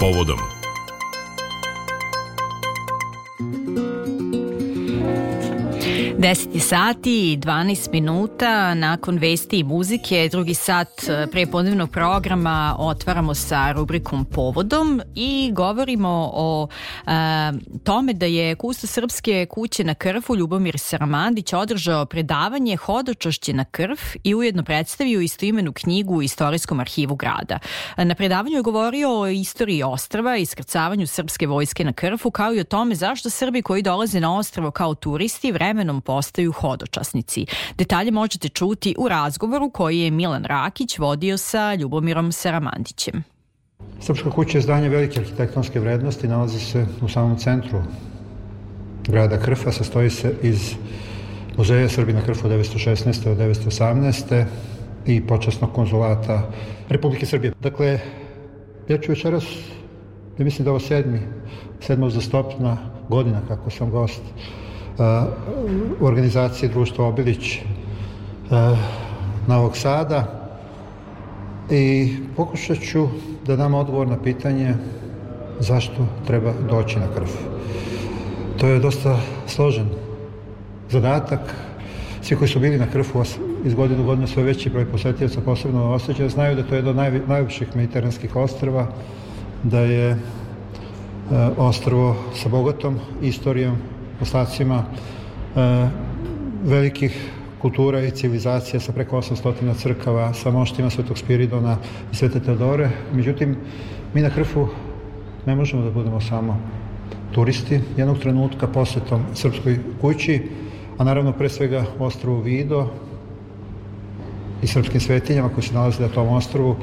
povodom. 10 sati i 12 minuta nakon vesti i muzike, drugi sat e, prepodnevnog programa otvaramo sa rubrikom Povodom i govorimo o e, tome da je Kusto Srpske kuće na krvu Ljubomir Saramandić održao predavanje Hodočašće na krv i ujedno predstavio istoimenu knjigu u Istorijskom arhivu grada. Na predavanju je govorio o istoriji ostrava, iskrcavanju srpske vojske na krvu, kao i o tome zašto Srbi koji dolaze na ostravo kao turisti vremenom postaju hodočasnici. Detalje možete čuti u razgovoru koji je Milan Rakić vodio sa Ljubomirom Saramandićem. Srpska kuća je zdanje velike arhitektonske vrednosti, nalazi se u samom centru grada Krfa, sastoji se iz muzeja Srbina Krfa od 1916. od 1918. i počasnog konzulata Republike Srbije. Dakle, ja ću večeras, ja mislim da ovo sedmi, sedmo uzastopna godina kako sam gost u organizaciji Društva Obilić Novog Sada i pokušat ću da dam odgovor na pitanje zašto treba doći na krv. To je dosta složen zadatak. Svi koji su bili na krvu iz godine u godinu sve veći broj posetioca, posebno osjećaja, znaju da to je jedno od naj, mediteranskih ostrava, da je e, ostrvo sa bogatom istorijom, ostacima e, velikih kultura i civilizacija sa preko 800 crkava, sa moštima Svetog Spiridona i Svete Teodore. Međutim, mi na Krfu ne možemo da budemo samo turisti. Jednog trenutka posetom Srpskoj kući, a naravno pre svega ostrovu Vido i srpskim svetinjama koji se nalaze na tom ostrovu,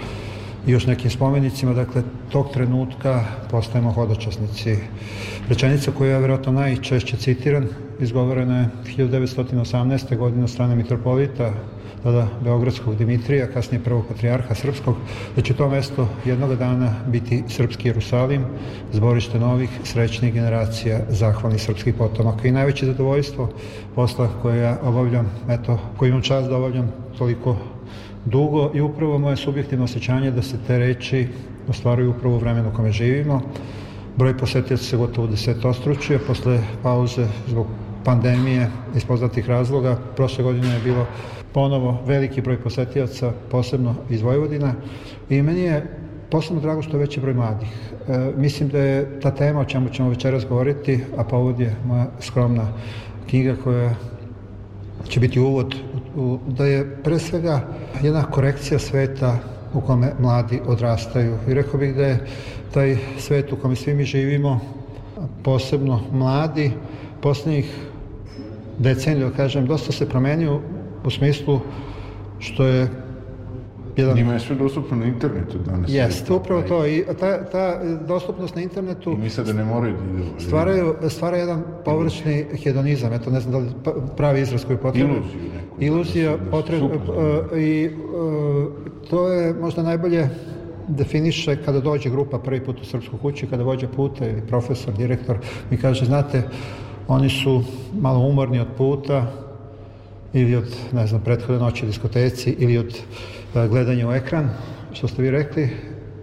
i još nekim spomenicima, dakle, tog trenutka postajemo hodočasnici. Rečenica koja je vjerojatno najčešće citiran, izgovorena je 1918. godine od strane mitropolita, tada Beogradskog Dimitrija, kasnije prvog patrijarha srpskog, da će to mesto jednog dana biti srpski Jerusalim, zborište novih, srećnih generacija, zahvalnih srpskih potomaka. I najveće zadovoljstvo posla koje ja obavljam, eto, koji imam čast da obavljam toliko dugo i upravo moje subjektivno osjećanje da se te reči ostvaruju upravo u vremenu kome živimo. Broj posjetioca se gotovo desetostručio posle pauze zbog pandemije iz poznatih razloga. Prošle godine je bilo ponovo veliki broj posetioca, posebno iz Vojvodina i meni je posebno drago što je veći broj mladih. E, mislim da je ta tema o čemu ćemo večeras govoriti, a povod je moja skromna knjiga koja će biti uvod da je pre svega jedna korekcija sveta u kome mladi odrastaju. I rekao bih da je taj svet u kome svi mi živimo, posebno mladi, poslednjih decenija, da kažem, dosta se promenio u smislu što je jedan... Njima je sve dostupno na internetu danas. Jeste, upravo to. I ta, ta dostupnost na internetu... I misle da ne moraju da idu. Stvaraju, stvara jedan površni hedonizam. Eto, ne znam da li pravi izraz koji potrebno. Iluziju neku. Iluzija da potrebno. Uh, I uh, to je možda najbolje definiše kada dođe grupa prvi put u Srpsku kuću, kada vođe puta ili profesor, direktor, mi kaže, znate, oni su malo umorni od puta ili od, ne znam, prethodne noći u diskoteci ili od E, gledanje u ekran, što ste vi rekli,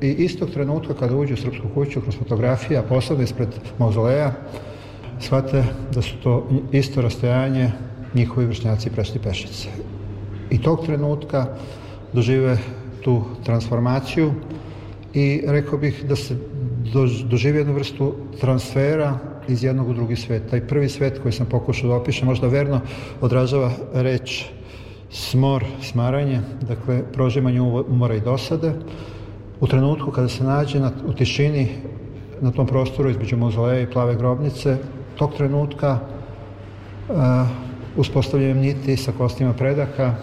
i istog trenutka kada uđu u Srpsku kuću kroz fotografije, a posebno ispred mauzoleja, shvate da su to isto rastojanje njihovi vršnjaci prešli pešice. I tog trenutka dožive tu transformaciju i rekao bih da se dožive jednu vrstu transfera iz jednog u drugi svet. Taj prvi svet koji sam pokušao da opišem, možda verno odražava reč smor, smaranje, dakle prožimanje umora i dosade. U trenutku kada se nađe na, u tišini na tom prostoru između mozoleja i plave grobnice, tog trenutka uh, uspostavljanjem niti sa kostima predaka,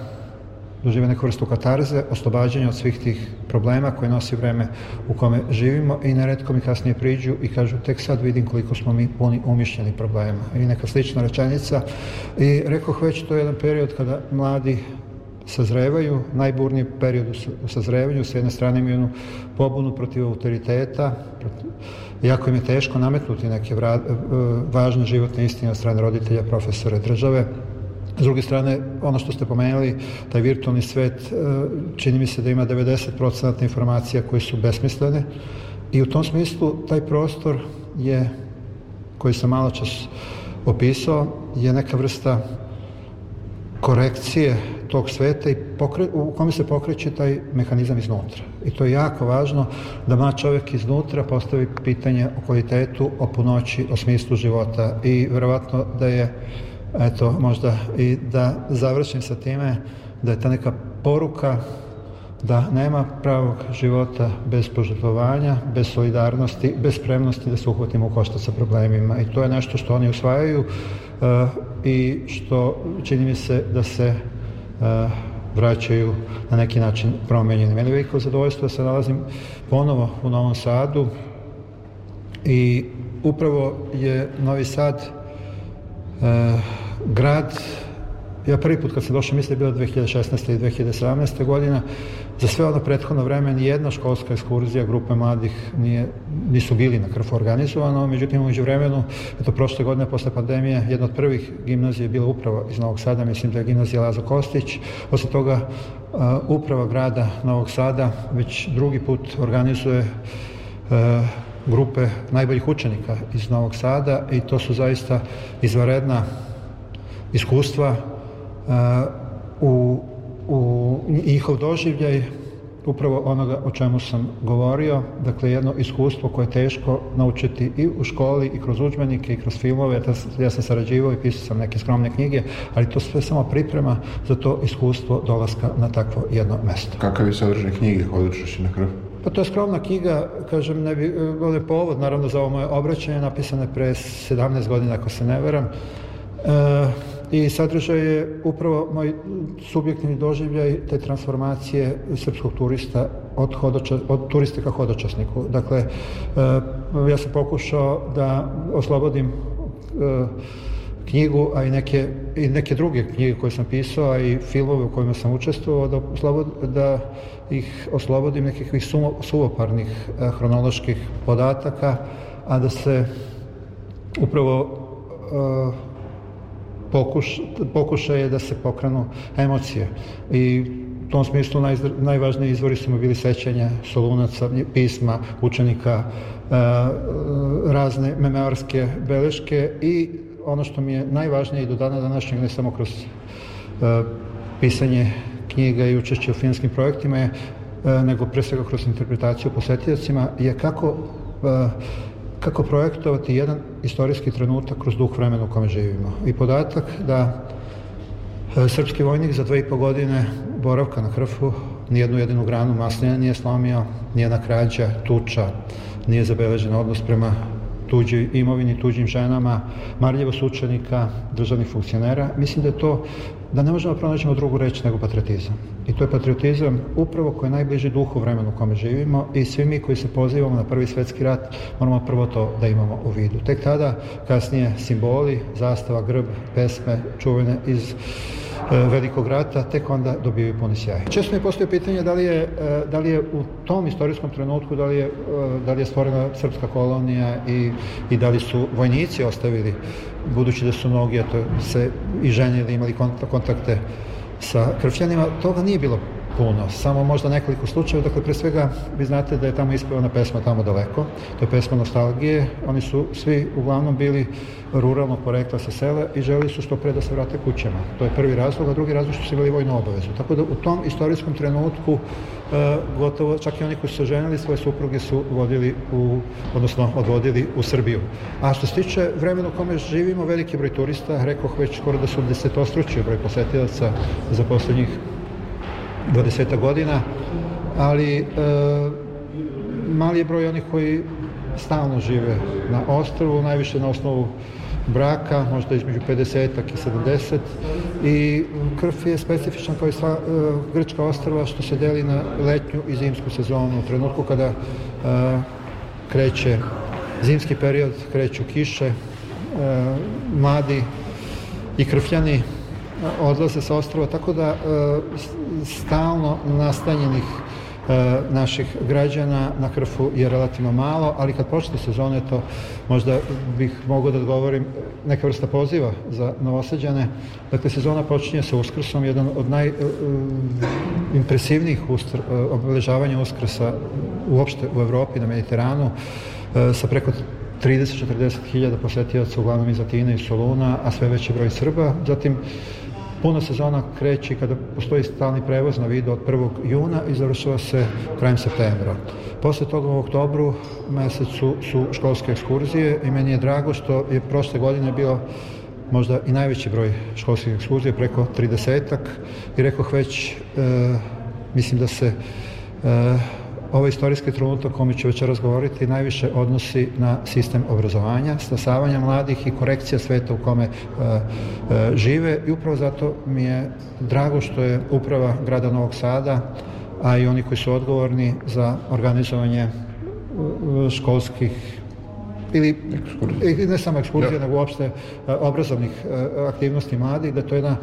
dožive neku vrstu katarze, oslobađanja od svih tih problema koje nosi vreme u kome živimo i neretko mi kasnije priđu i kažu tek sad vidim koliko smo mi puni umišljeni problema. I neka slična rečenica. I rekoh već to je jedan period kada mladi sazrevaju, najburniji period u sazrevanju, s jedne strane imaju jednu pobunu protiv autoriteta, protiv, jako im je teško nametnuti neke vra, važne životne istine od strane roditelja, profesora, države, S druge strane, ono što ste pomenuli, taj virtualni svet, e, čini mi se da ima 90% informacija koje su besmislene I u tom smislu taj prostor je, koji sam malo čas opisao, je neka vrsta korekcije tog sveta i pokre, u kome se pokreće taj mehanizam iznutra. I to je jako važno da mlad čovjek iznutra postavi pitanje o kvalitetu, o punoći, o smislu života i verovatno da je eto, možda i da završim sa time da je ta neka poruka da nema pravog života bez požrtvovanja, bez solidarnosti, bez spremnosti da se uhvatimo u koštac sa problemima. I to je nešto što oni usvajaju uh, i što čini mi se da se uh, vraćaju na neki način promenjeni. Meni je veliko zadovoljstvo da se nalazim ponovo u Novom Sadu i upravo je Novi Sad grad Ja prvi put kad sam došao, mislim je bilo 2016. i 2017. godina, za sve ono prethodno vreme ni jedna školska ekskurzija grupe mladih nije, nisu bili na krfu organizovano, međutim umeđu vremenu, eto prošle godine posle pandemije, jedna od prvih gimnazija je bila upravo iz Novog Sada, mislim da je gimnazija Lazo Kostić, posle toga uh, uprava grada Novog Sada već drugi put organizuje uh, grupe najboljih učenika iz Novog Sada i to su zaista izvaredna iskustva u, u njihov doživljaj upravo onoga o čemu sam govorio, dakle jedno iskustvo koje je teško naučiti i u školi i kroz udžbenike i kroz filmove, ja sam sarađivao i pisao sam neke skromne knjige, ali to sve samo priprema za to iskustvo dolaska na takvo jedno mesto. Kakav je sadržaj knjige Hodočaš na krv? Pa to je skromna knjiga, kažem, ne bi, je povod naravno za ovo moje obraćanje, napisane pre 17 godina, ako se ne veram. E, i sadržaj je upravo moj subjektivni doživljaj te transformacije srpskog turista od, hodoča, od turiste ka hodočasniku. Dakle, e, ja sam pokušao da oslobodim e, knjigu, a i neke, i neke druge knjige koje sam pisao, a i filmove u kojima sam učestvovao, da, oslobod, da ih oslobodim nekakvih suvoparnih e, hronoloških podataka, a da se upravo pokuš, pokušaj je da se pokrenu emocije. I u tom smislu naj, najvažniji izvori su mu bili sećanja solunaca, pisma, učenika, e, razne memoarske beleške i ono što mi je najvažnije i do dana današnjeg, ne samo kroz e, pisanje knjiga i učešće u filmskim projektima je, e, nego pre svega kroz interpretaciju posetiocima, je kako kako projektovati jedan istorijski trenutak kroz duh vremena u kome živimo. I podatak da e, srpski vojnik za dve i po godine boravka na Hrfu nijednu jedinu granu masnija nije slomio, nijedna krađa, tuča, nije zabeležen odnos prema tuđoj imovini, tuđim ženama, marljivost učenika, državnih funkcionera. Mislim da je to da ne možemo pronaći drugu reč nego patriotizam. I to je patriotizam upravo koji je najbliži duhu vremenu u kome živimo i svi mi koji se pozivamo na prvi svetski rat moramo prvo to da imamo u vidu. Tek tada, kasnije, simboli, zastava, grb, pesme, čuvene iz e, velikog rata, tek onda dobijaju puni sjaj. Često mi postoje pitanje da li, je, e, da li je u tom istorijskom trenutku, da li je, e, da li je stvorena srpska kolonija i, i da li su vojnici ostavili, budući da su mnogi eto, se i ženili, imali kontakte sa kršćanima, toga nije bilo puno, samo možda nekoliko slučajeva, dakle pre svega vi znate da je tamo ispevana pesma tamo daleko, to je pesma nostalgije, oni su svi uglavnom bili ruralnog porekla sa sela i želi su što pre da se vrate kućama. To je prvi razlog, a drugi razlog što su imali vojnu obavezu. Tako da u tom istorijskom trenutku e, gotovo čak i oni koji su se ženili svoje supruge su vodili u, odnosno odvodili u Srbiju. A što se tiče vremena u kome živimo, veliki broj turista, rekoh već skoro da su desetostručio broj posetilaca za poslednjih 20 godina, ali e, mali je broj onih koji stalno žive na ostrovu, najviše na osnovu braka, možda između 50 i 70 i krv je specifična kao i sva e, grčka ostrava što se deli na letnju i zimsku sezonu. U trenutku kada e, kreće zimski period, kreću kiše, e, mladi i krfljani odlaze sa ostrova, tako da e, stalno nastanjenih naših građana na Krfu je relativno malo, ali kad počne sezone to možda bih mogao da odgovorim neka vrsta poziva za novosađane. Dakle, sezona počinje sa Uskrsom, jedan od najimpresivnijih obeležavanja Uskrsa uopšte u Evropi, na Mediteranu, sa preko 30-40 hiljada posetioca uglavnom iz Atine i Soluna, a sve veći broj Srba. Zatim, Puna sezona kreće kada postoji stalni prevoz na vidu od 1. juna i završava se krajem septembra. Posle toga u oktobru mesecu su školske ekskurzije i meni je drago što je prošle godine bio možda i najveći broj školskih ekskurzija, preko 30-ak i rekoh već, e, mislim da se e, Ovaj istorijski trenutak o kome ću već razgovoriti najviše odnosi na sistem obrazovanja, stasavanja mladih i korekcija sveta u kome e, e, žive i upravo zato mi je drago što je uprava grada Novog Sada, a i oni koji su odgovorni za organizovanje e, školskih ili ne samo ekskurzije, ja. nego uopšte e, obrazovnih e, aktivnosti mladih, da to je jedna,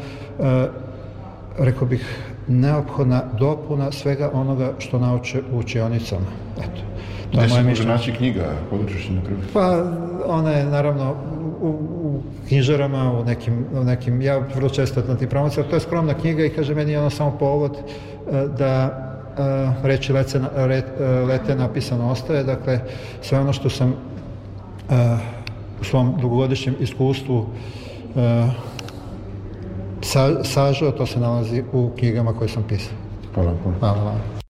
rekao bih, neophodna dopuna svega onoga što nauče u učionicama. Eto. To Gde se može naći knjiga, područeš na kraju? Pa, ona je naravno u, u knjižarama, u nekim, u nekim, ja vrlo često na tim promocijama, to je skromna knjiga i kaže meni je ona samo povod e, da uh, reči lece, re, e, lete napisano ostaje, dakle sve ono što sam u svom dugogodišnjem iskustvu sa, sažao, to se nalazi u knjigama koje sam pisao. Hvala. Hvala vam.